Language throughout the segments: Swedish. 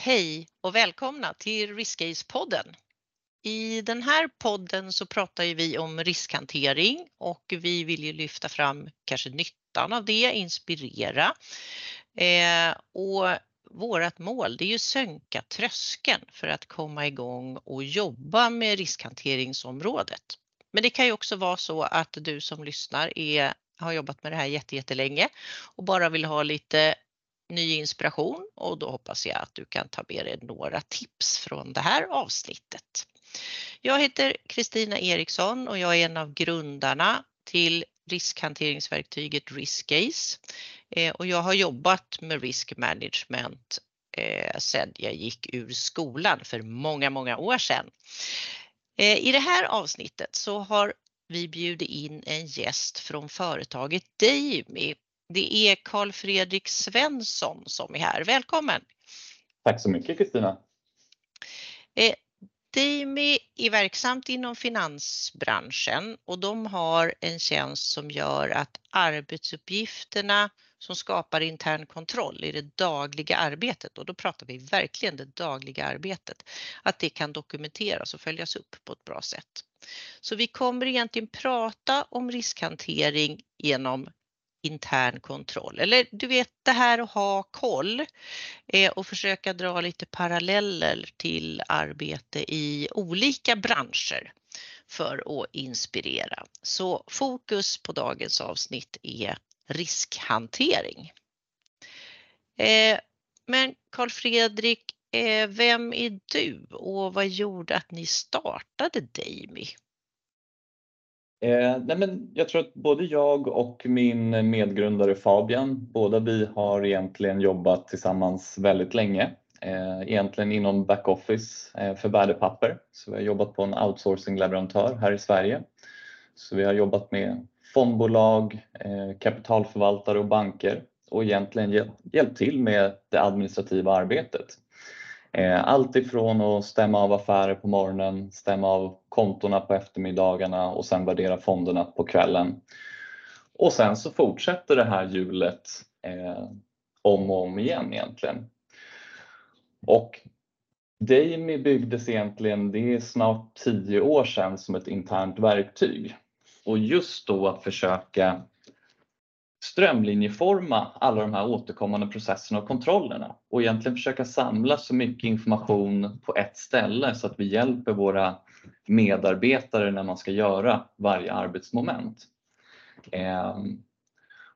Hej och välkomna till Riskcase-podden. I den här podden så pratar vi om riskhantering och vi vill ju lyfta fram kanske nyttan av det, inspirera. Eh, och vårt mål det är ju sänka tröskeln för att komma igång och jobba med riskhanteringsområdet. Men det kan ju också vara så att du som lyssnar är, har jobbat med det här jättelänge och bara vill ha lite ny inspiration och då hoppas jag att du kan ta med dig några tips från det här avsnittet. Jag heter Kristina Eriksson och jag är en av grundarna till riskhanteringsverktyget Riskcase eh, och jag har jobbat med risk management eh, sedan jag gick ur skolan för många, många år sedan. Eh, I det här avsnittet så har vi bjudit in en gäst från företaget Daimi det är Karl Fredrik Svensson som är här. Välkommen! Tack så mycket Kristina! Eh, Dimi är verksamt inom finansbranschen och de har en tjänst som gör att arbetsuppgifterna som skapar intern kontroll i det dagliga arbetet och då pratar vi verkligen det dagliga arbetet, att det kan dokumenteras och följas upp på ett bra sätt. Så vi kommer egentligen prata om riskhantering genom intern kontroll. Eller du vet det här att ha koll eh, och försöka dra lite paralleller till arbete i olika branscher för att inspirera. Så fokus på dagens avsnitt är riskhantering. Eh, men Karl Fredrik, eh, vem är du och vad gjorde att ni startade Dami? Eh, nej men jag tror att både jag och min medgrundare Fabian, båda vi har egentligen jobbat tillsammans väldigt länge. Eh, egentligen inom backoffice eh, för värdepapper. Så vi har jobbat på en outsourcing-leverantör här i Sverige. Så vi har jobbat med fondbolag, eh, kapitalförvaltare och banker och egentligen hjälpt till med det administrativa arbetet. Eh, allt ifrån att stämma av affärer på morgonen, stämma av kontona på eftermiddagarna och sen värdera fonderna på kvällen. Och sen så fortsätter det här hjulet eh, om och om igen egentligen. Och Dami byggdes egentligen, det är snart tio år sedan, som ett internt verktyg. Och just då att försöka strömlinjeforma alla de här återkommande processerna och kontrollerna och egentligen försöka samla så mycket information på ett ställe så att vi hjälper våra medarbetare när man ska göra varje arbetsmoment. Ehm,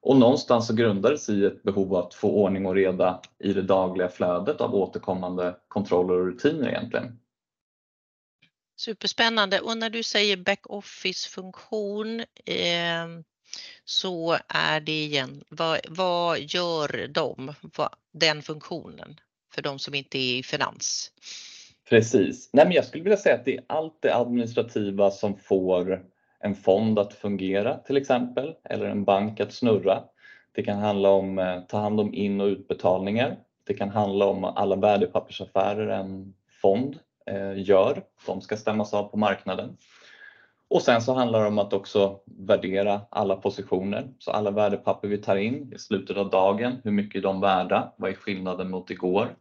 och någonstans så grundar det sig i ett behov av att få ordning och reda i det dagliga flödet av återkommande kontroller och rutiner egentligen. Superspännande och när du säger backoffice funktion eh, så är det igen, vad, vad gör de, vad, den funktionen för de som inte är i finans? Precis. Nej, men jag skulle vilja säga att det är allt det administrativa som får en fond att fungera till exempel, eller en bank att snurra. Det kan handla om att eh, ta hand om in och utbetalningar. Det kan handla om alla värdepappersaffärer en fond eh, gör. De ska stämmas av på marknaden. Och sen så handlar det om att också värdera alla positioner. Så alla värdepapper vi tar in i slutet av dagen, hur mycket är de värda? Vad är skillnaden mot igår?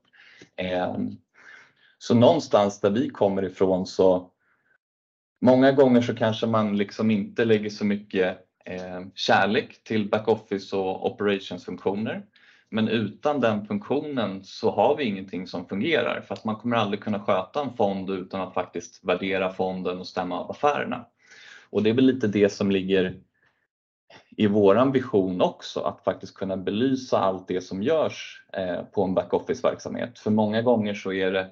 Eh, så någonstans där vi kommer ifrån så många gånger så kanske man liksom inte lägger så mycket eh, kärlek till backoffice och operationsfunktioner. Men utan den funktionen så har vi ingenting som fungerar för att man kommer aldrig kunna sköta en fond utan att faktiskt värdera fonden och stämma av affärerna. Och det är väl lite det som ligger i vår ambition också, att faktiskt kunna belysa allt det som görs eh, på en backoffice-verksamhet. För många gånger så är det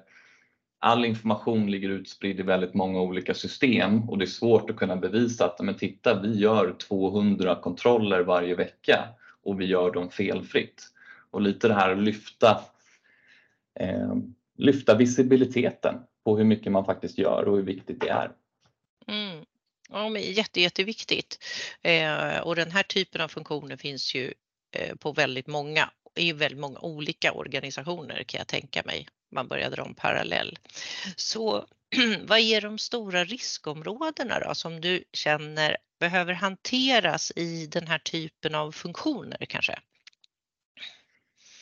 all information ligger utspridd i väldigt många olika system och det är svårt att kunna bevisa att men titta, vi gör 200 kontroller varje vecka och vi gör dem felfritt. Och lite det här att lyfta, eh, lyfta visibiliteten på hur mycket man faktiskt gör och hur viktigt det är. Mm. Ja, men jätte, jätteviktigt. Eh, och den här typen av funktioner finns ju eh, på väldigt många, i väldigt många olika organisationer kan jag tänka mig. Man börjar dra en parallell. Så vad är de stora riskområdena då som du känner behöver hanteras i den här typen av funktioner kanske?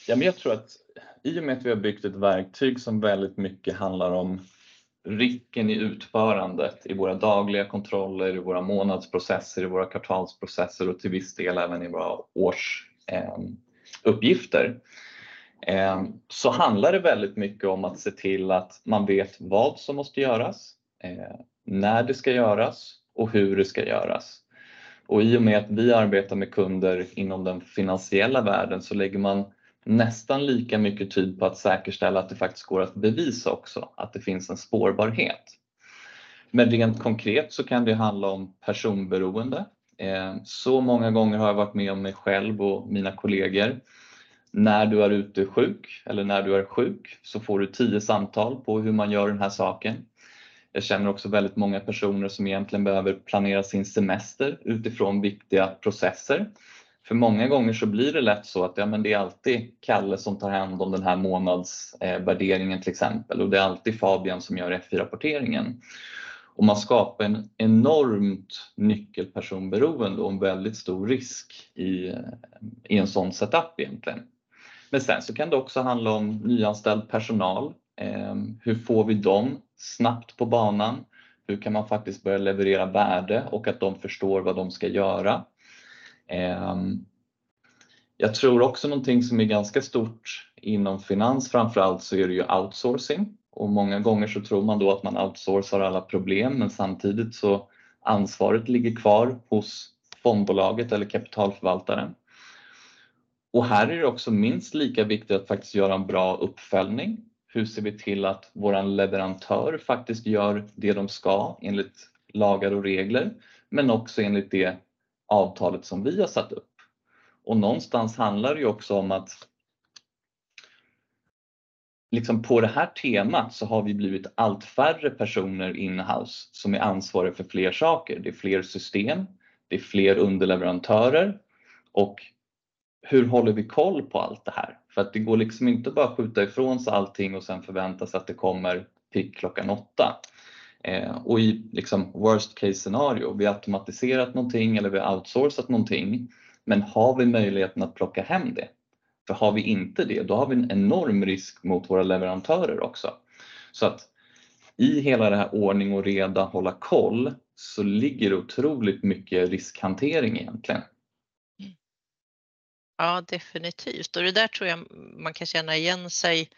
Ja, men jag tror att i och med att vi har byggt ett verktyg som väldigt mycket handlar om Ricken i utförandet i våra dagliga kontroller, i våra månadsprocesser, i våra kvartalsprocesser och till viss del även i våra årsuppgifter. Ehm, ehm, så handlar det väldigt mycket om att se till att man vet vad som måste göras, eh, när det ska göras och hur det ska göras. Och I och med att vi arbetar med kunder inom den finansiella världen så lägger man nästan lika mycket tid på att säkerställa att det faktiskt går att bevisa också att det finns en spårbarhet. Men rent konkret så kan det handla om personberoende. Eh, så många gånger har jag varit med om mig själv och mina kollegor. När du är ute sjuk eller när du är sjuk så får du tio samtal på hur man gör den här saken. Jag känner också väldigt många personer som egentligen behöver planera sin semester utifrån viktiga processer. För många gånger så blir det lätt så att ja, men det är alltid Kalle som tar hand om den här månadsvärderingen till exempel och det är alltid Fabian som gör F4-rapporteringen. Man skapar en enormt nyckelpersonberoende och en väldigt stor risk i en sån setup egentligen. Men sen så kan det också handla om nyanställd personal. Ehm, hur får vi dem snabbt på banan? Hur kan man faktiskt börja leverera värde och att de förstår vad de ska göra? Ehm, jag tror också någonting som är ganska stort inom finans, framför allt så är det ju outsourcing och många gånger så tror man då att man outsourcar alla problem, men samtidigt så ansvaret ligger kvar hos fondbolaget eller kapitalförvaltaren. Och Här är det också minst lika viktigt att faktiskt göra en bra uppföljning. Hur ser vi till att våran leverantör faktiskt gör det de ska enligt lagar och regler, men också enligt det avtalet som vi har satt upp. Och Någonstans handlar det ju också om att liksom på det här temat så har vi blivit allt färre personer in-house som är ansvariga för fler saker. Det är fler system, det är fler underleverantörer och hur håller vi koll på allt det här? För att det går liksom inte bara skjuta ifrån sig allting och sen förvänta sig att det kommer prick klockan åtta. Eh, och I liksom worst case scenario, vi har automatiserat någonting eller vi har outsourcat någonting, men har vi möjligheten att plocka hem det? För har vi inte det, då har vi en enorm risk mot våra leverantörer också. Så att i hela det här ordning och reda, hålla koll, så ligger otroligt mycket riskhantering egentligen. Ja, definitivt. Och Det där tror jag man kan känna igen sig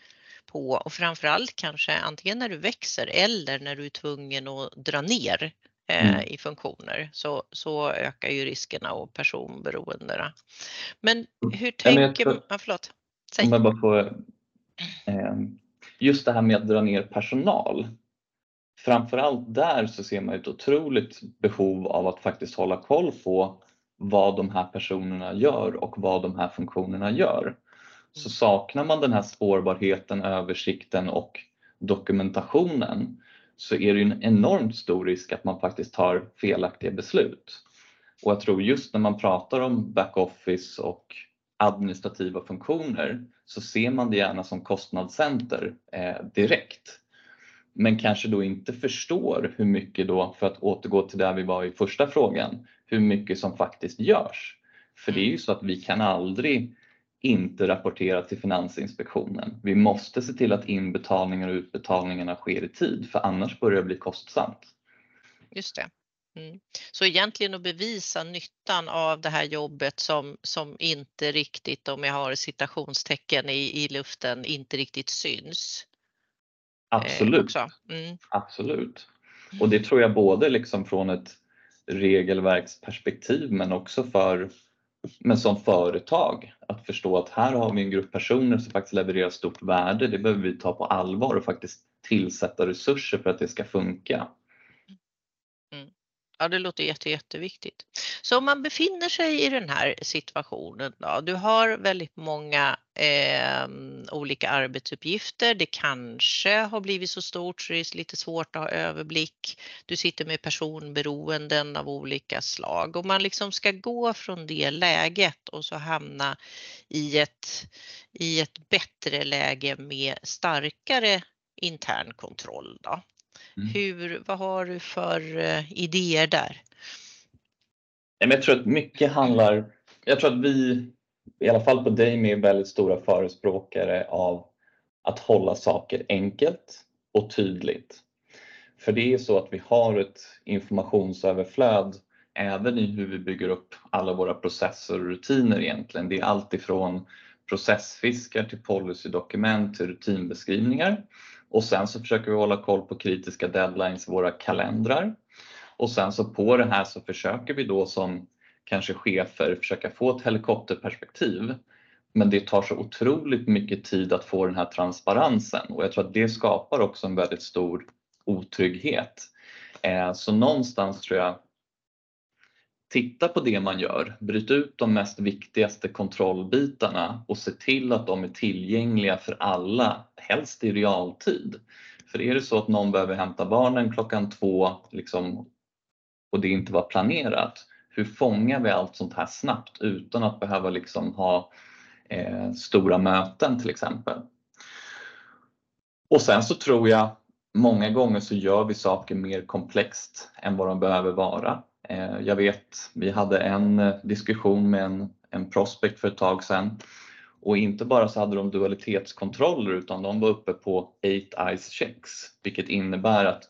på och framför allt kanske antingen när du växer eller när du är tvungen att dra ner i funktioner så ökar ju riskerna och personberoendena. Men hur tänker man? Ja, förlåt. Säg. Om jag bara får. Just det här med att dra ner personal. Framför allt där så ser man ett otroligt behov av att faktiskt hålla koll på vad de här personerna gör och vad de här funktionerna gör. Saknar man den här spårbarheten, översikten och dokumentationen så är det en enormt stor risk att man faktiskt tar felaktiga beslut. Jag tror just när man pratar om backoffice och administrativa funktioner så ser man det gärna som kostnadscenter direkt. Men kanske då inte förstår hur mycket då, för att återgå till där vi var i första frågan, hur mycket som faktiskt görs. För det är ju så att vi kan aldrig inte rapportera till Finansinspektionen. Vi måste se till att inbetalningar och utbetalningarna sker i tid, för annars börjar det bli kostsamt. Just det. Egentligen att bevisa nyttan av det här jobbet som inte riktigt, om jag har citationstecken i luften, inte riktigt syns. Absolut. Absolut. Det tror jag både liksom från ett regelverksperspektiv men också för, men som företag att förstå att här har vi en grupp personer som faktiskt levererar stort värde. Det behöver vi ta på allvar och faktiskt tillsätta resurser för att det ska funka. Ja, det låter jätteviktigt. Så Om man befinner sig i den här situationen då, du har väldigt många ehm, olika arbetsuppgifter. Det kanske har blivit så stort så det är lite svårt att ha överblick. Du sitter med personberoenden av olika slag. Om man liksom ska gå från det läget och så hamna i ett bättre läge med starkare intern kontroll då. Vad har du för idéer där? Jag tror att mycket handlar. Jag tror att vi, i alla fall på Dame, är väldigt stora förespråkare av att hålla saker enkelt och tydligt. För det är så att vi har ett informationsöverflöd även i hur vi bygger upp alla våra processer och rutiner egentligen. Det är allt ifrån processfiskar till policydokument till rutinbeskrivningar. Och sen så försöker vi hålla koll på kritiska deadlines i våra kalendrar. Och sen så på det här så försöker vi då som kanske chefer försöka få ett helikopterperspektiv. Men det tar så otroligt mycket tid att få den här transparensen och jag tror att det skapar också en väldigt stor otrygghet. Eh, så någonstans tror jag titta på det man gör, bryt ut de mest viktigaste kontrollbitarna och se till att de är tillgängliga för alla, helst i realtid. För är det så att någon behöver hämta barnen klockan två liksom, och det inte var planerat, hur fångar vi allt sånt här snabbt utan att behöva liksom ha eh, stora möten till exempel? Och sen så tror jag många gånger så gör vi saker mer komplext än vad de behöver vara. Eh, jag vet, vi hade en eh, diskussion med en, en prospect för ett tag sedan och inte bara så hade de dualitetskontroller utan de var uppe på 8-eyes checks, vilket innebär att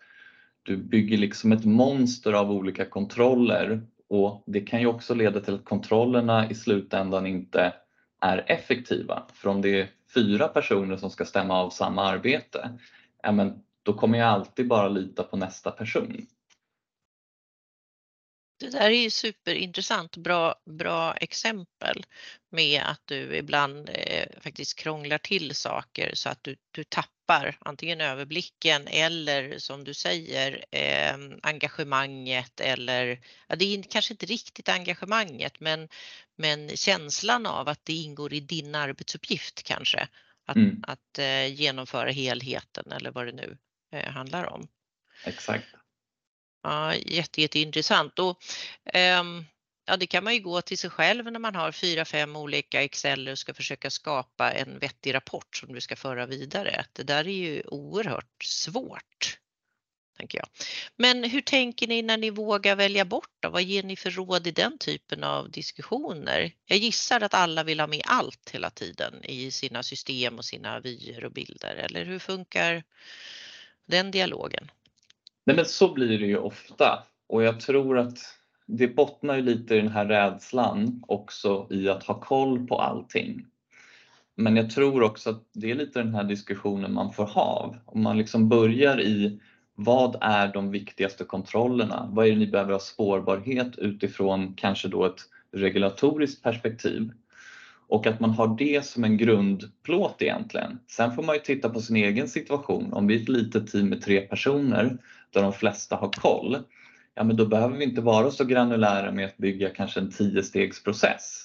du bygger liksom ett monster av olika kontroller och det kan ju också leda till att kontrollerna i slutändan inte är effektiva. För om det är fyra personer som ska stämma av samma arbete, ja men då kommer jag alltid bara lita på nästa person. Det där är ju superintressant, bra, bra exempel med att du ibland eh, faktiskt krånglar till saker så att du, du tappar antingen överblicken eller som du säger eh, engagemanget eller, ja, det är kanske inte riktigt engagemanget men, men känslan av att det ingår i din arbetsuppgift kanske. Att, mm. att eh, genomföra helheten eller vad det nu eh, handlar om. Exakt. Ja, jätte, jätteintressant. Och, um, ja, det kan man ju gå till sig själv när man har fyra, fem olika Excel och ska försöka skapa en vettig rapport som du ska föra vidare. Det där är ju oerhört svårt. Tänker jag. Men hur tänker ni när ni vågar välja bort? Då? Vad ger ni för råd i den typen av diskussioner? Jag gissar att alla vill ha med allt hela tiden i sina system och sina vyer och bilder. Eller hur funkar den dialogen? Nej men så blir det ju ofta och jag tror att det bottnar ju lite i den här rädslan också i att ha koll på allting. Men jag tror också att det är lite den här diskussionen man får ha. Om man liksom börjar i vad är de viktigaste kontrollerna? Vad är det ni behöver ha spårbarhet utifrån kanske då ett regulatoriskt perspektiv? Och att man har det som en grundplåt egentligen. Sen får man ju titta på sin egen situation. Om vi är ett litet team med tre personer där de flesta har koll, ja men då behöver vi inte vara så granulära med att bygga kanske en tiostegsprocess.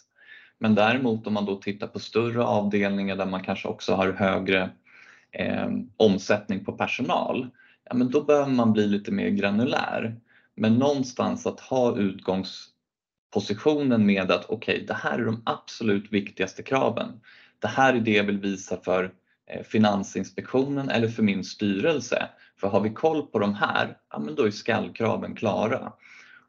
Men däremot om man då tittar på större avdelningar där man kanske också har högre eh, omsättning på personal, ja men då behöver man bli lite mer granulär. Men någonstans att ha positionen med att okej, okay, det här är de absolut viktigaste kraven. Det här är det jag vill visa för eh, Finansinspektionen eller för min styrelse. För har vi koll på de här, ja men då är skallkraven klara.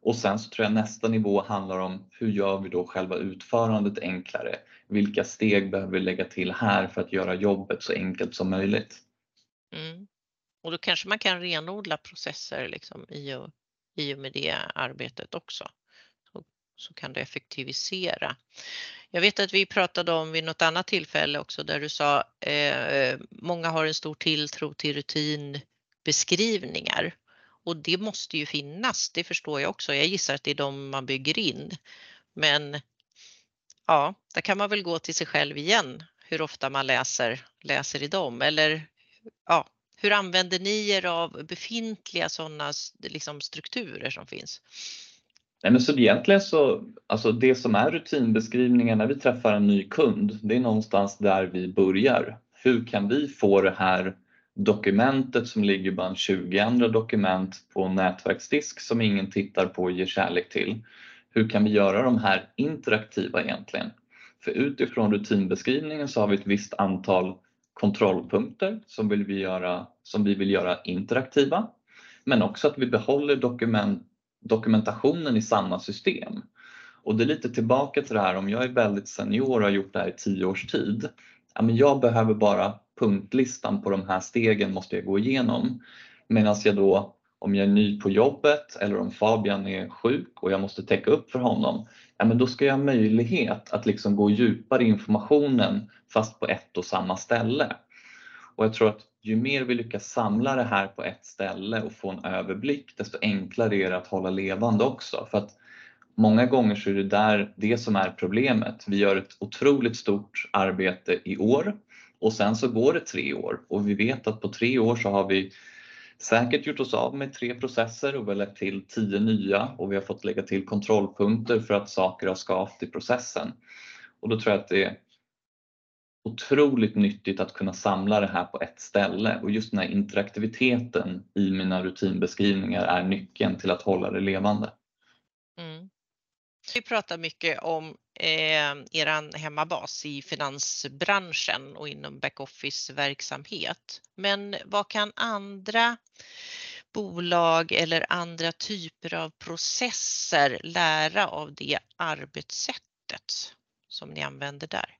Och sen så tror jag nästa nivå handlar om hur gör vi då själva utförandet enklare? Vilka steg behöver vi lägga till här för att göra jobbet så enkelt som möjligt? Mm. Och då kanske man kan renodla processer liksom i, och, i och med det arbetet också. Så, kan du effektivisera. Jag vet att vi pratade om vid något annat tillfälle också där du sa eh, många har en stor tilltro till rutinbeskrivningar. Och det måste ju finnas, det förstår jag också. Jag gissar att det är de man bygger in. Men ja, där kan man väl gå till sig själv igen hur ofta man läser, läser i dem. Eller ja, hur använder ni er av befintliga sådana liksom, strukturer som finns? Nej, men så egentligen så, alltså det som är rutinbeskrivningar när vi träffar en ny kund, det är någonstans där vi börjar. Hur kan vi få det här dokumentet som ligger bland 20 andra dokument på nätverksdisk som ingen tittar på och ger kärlek till. Hur kan vi göra de här interaktiva egentligen? För utifrån rutinbeskrivningen så har vi ett visst antal kontrollpunkter som, vill vi, göra, som vi vill göra interaktiva. Men också att vi behåller dokument, dokumentationen i samma system. Och det är lite tillbaka till det här om jag är väldigt senior och har gjort det här i tio års tid. Ja, men jag behöver bara punktlistan på de här stegen måste jag gå igenom. Medan jag då, om jag är ny på jobbet eller om Fabian är sjuk och jag måste täcka upp för honom, ja men då ska jag ha möjlighet att liksom gå djupare i informationen fast på ett och samma ställe. Och jag tror att ju mer vi lyckas samla det här på ett ställe och få en överblick, desto enklare är det att hålla levande också. För att många gånger så är det där det som är problemet. Vi gör ett otroligt stort arbete i år och sen så går det tre år och vi vet att på tre år så har vi säkert gjort oss av med tre processer och vi har lagt till tio nya och vi har fått lägga till kontrollpunkter för att saker har skavt i processen. Och då tror jag att det otroligt nyttigt att kunna samla det här på ett ställe och just den här interaktiviteten i mina rutinbeskrivningar är nyckeln till att hålla det levande. Mm. Vi pratar mycket om eh, er hemmabas i finansbranschen och inom backoffice verksamhet. Men vad kan andra bolag eller andra typer av processer lära av det arbetssättet som ni använder där?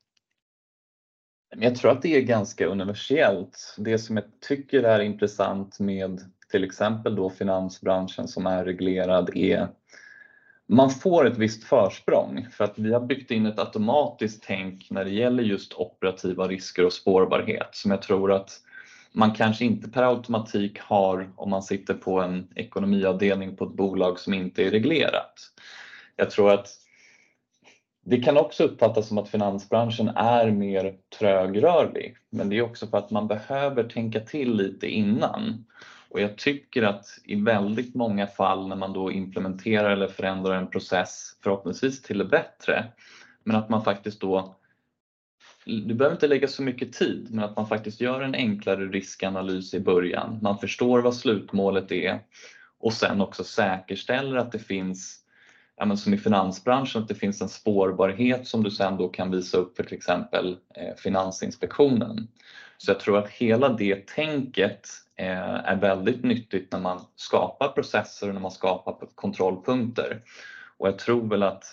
Jag tror att det är ganska universellt. Det som jag tycker är intressant med till exempel då finansbranschen som är reglerad är man får ett visst försprång för att vi har byggt in ett automatiskt tänk när det gäller just operativa risker och spårbarhet som jag tror att man kanske inte per automatik har om man sitter på en ekonomiavdelning på ett bolag som inte är reglerat. Jag tror att det kan också uppfattas som att finansbranschen är mer trögrörlig, men det är också för att man behöver tänka till lite innan. Och jag tycker att i väldigt många fall när man då implementerar eller förändrar en process, förhoppningsvis till det bättre, men att man faktiskt då du behöver inte lägga så mycket tid, men att man faktiskt gör en enklare riskanalys i början. Man förstår vad slutmålet är och sen också säkerställer att det finns ja, men som i finansbranschen, att det finns en spårbarhet som du sen då kan visa upp för till exempel eh, Finansinspektionen. Så jag tror att hela det tänket eh, är väldigt nyttigt när man skapar processer och när man skapar kontrollpunkter. Och jag tror väl att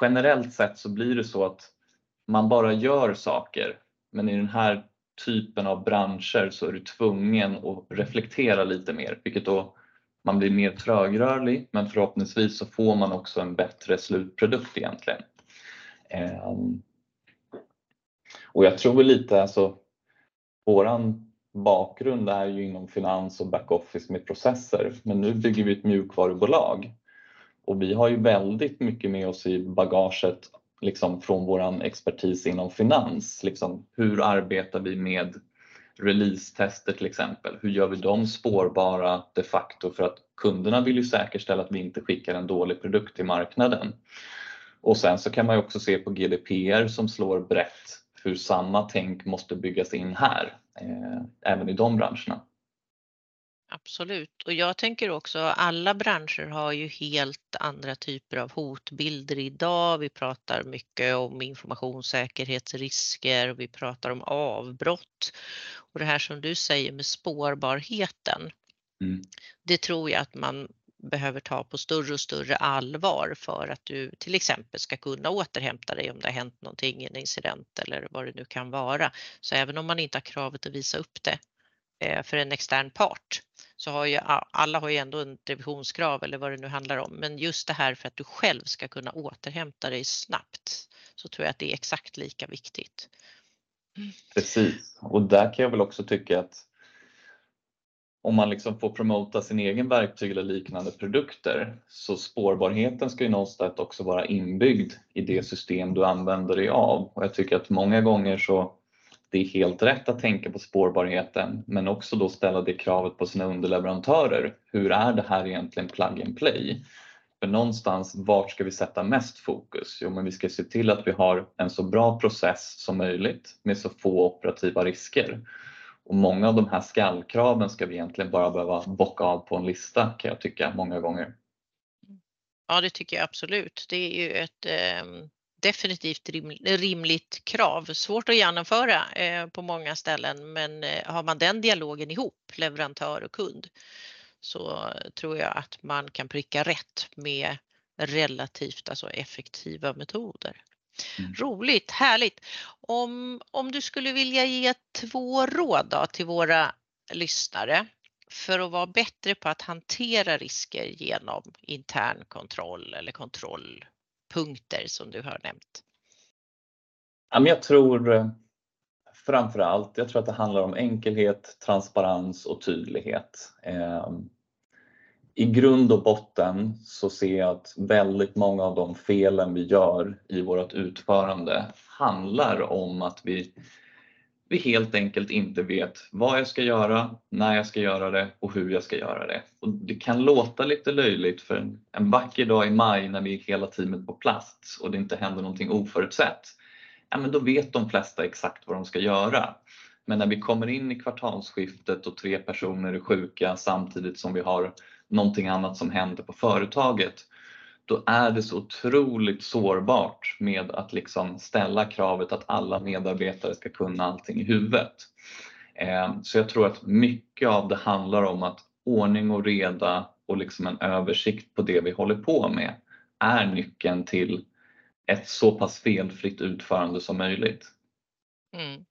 generellt sett så blir det så att man bara gör saker, men i den här typen av branscher så är du tvungen att reflektera lite mer, vilket då man blir mer trögrörlig men förhoppningsvis så får man också en bättre slutprodukt egentligen. Ehm, och jag tror lite alltså, våran bakgrund är ju inom finans och backoffice med processer men nu bygger vi ett mjukvarubolag och vi har ju väldigt mycket med oss i bagaget liksom från våran expertis inom finans. Liksom, hur arbetar vi med release-tester till exempel. Hur gör vi dem spårbara de facto för att kunderna vill ju säkerställa att vi inte skickar en dålig produkt till marknaden. Och sen så kan man ju också se på GDPR som slår brett hur samma tänk måste byggas in här, eh, även i de branscherna. Absolut. Och jag tänker också alla branscher har ju helt andra typer av hotbilder idag. Vi pratar mycket om informationssäkerhetsrisker och vi pratar om avbrott. Och det här som du säger med spårbarheten. Mm. Det tror jag att man behöver ta på större och större allvar för att du till exempel ska kunna återhämta dig om det har hänt någonting, en incident eller vad det nu kan vara. Så även om man inte har kravet att visa upp det Eh, för en extern part så har ju alla har ju ändå en revisionskrav eller vad det nu handlar om. Men just det här för att du själv ska kunna återhämta dig snabbt så tror jag att det är exakt lika viktigt. Precis och där kan jag väl också tycka att om man liksom får promota sin egen verktyg eller liknande produkter så spårbarheten ska ju någonstans också vara inbyggd i det system du använder dig av och jag tycker att många gånger så det är helt rätt att tänka på spårbarheten men också då ställa det kravet på sina underleverantörer. Hur är det här egentligen plug and play? För någonstans, vart ska vi sätta mest fokus? Jo, men vi ska se till att vi har en så bra process som möjligt med så få operativa risker. Och många av de här skallkraven ska vi egentligen bara behöva bocka av på en lista kan jag tycka många gånger. Ja, det tycker jag absolut. Det är ju ett ehm, definitivt rimligt krav. Svårt att genomföra eh, på många ställen men eh, har man den dialogen ihop, leverantör och kund, så tror jag att man kan pricka rätt med relativt alltså effektiva metoder. Mm. Roligt, härligt. Om, om du skulle vilja ge två råd då till våra lyssnare för att vara bättre på att hantera risker genom intern kontroll eller punkter som du har nämnt? Jag tror eh, framför allt, jag tror att det handlar om enkelhet, transparens och tydlighet. Ehm, I grund och botten så ser jag att väldigt många av de felen vi gör i vårt utförande handlar om att vi, vi helt enkelt inte vet vad jag ska göra, när jag ska göra det och hur jag ska göra det. Och det kan låta lite löjligt för en, en vacker dag i maj när vi är hela teamet på plats och det inte händer någonting oförutsett ja, men då vet de flesta exakt vad de ska göra. Men när vi kommer in i kvartalsskiftet och tre personer är sjuka samtidigt som vi har någonting annat som händer på företaget, då är det så otroligt sårbart med att liksom ställa kravet att alla medarbetare ska kunna allting i huvudet. Eh, så jag tror att mycket av det handlar om att ordning och reda och liksom en översikt på det vi håller på med är nyckeln till ett så pass felfritt utförande som möjligt. Mm.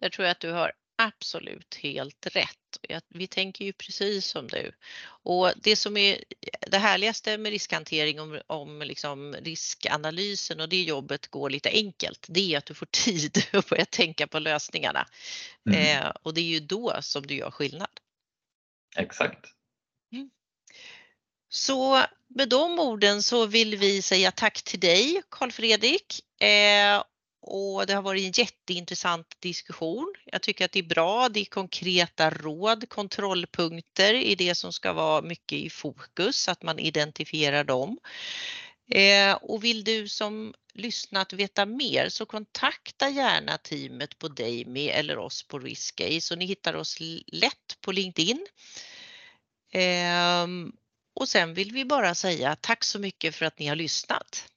Där tror jag att du har absolut helt rätt. Vi tänker ju precis som du. Och det som är det härligaste med riskhantering om, om liksom riskanalysen och det jobbet går lite enkelt, det är att du får tid att börja tänka på lösningarna. Mm. Eh, och det är ju då som du gör skillnad. Exakt. Så med de orden så vill vi säga tack till dig Karl Fredrik. Eh, och det har varit en jätteintressant diskussion. Jag tycker att det är bra, det är konkreta råd, kontrollpunkter i det som ska vara mycket i fokus, att man identifierar dem. Eh, och vill du som lyssnat veta mer så kontakta gärna teamet på Dejmi eller oss på Riskay så ni hittar oss lätt på LinkedIn. Eh, och sen vill vi bara säga tack så mycket för att ni har lyssnat.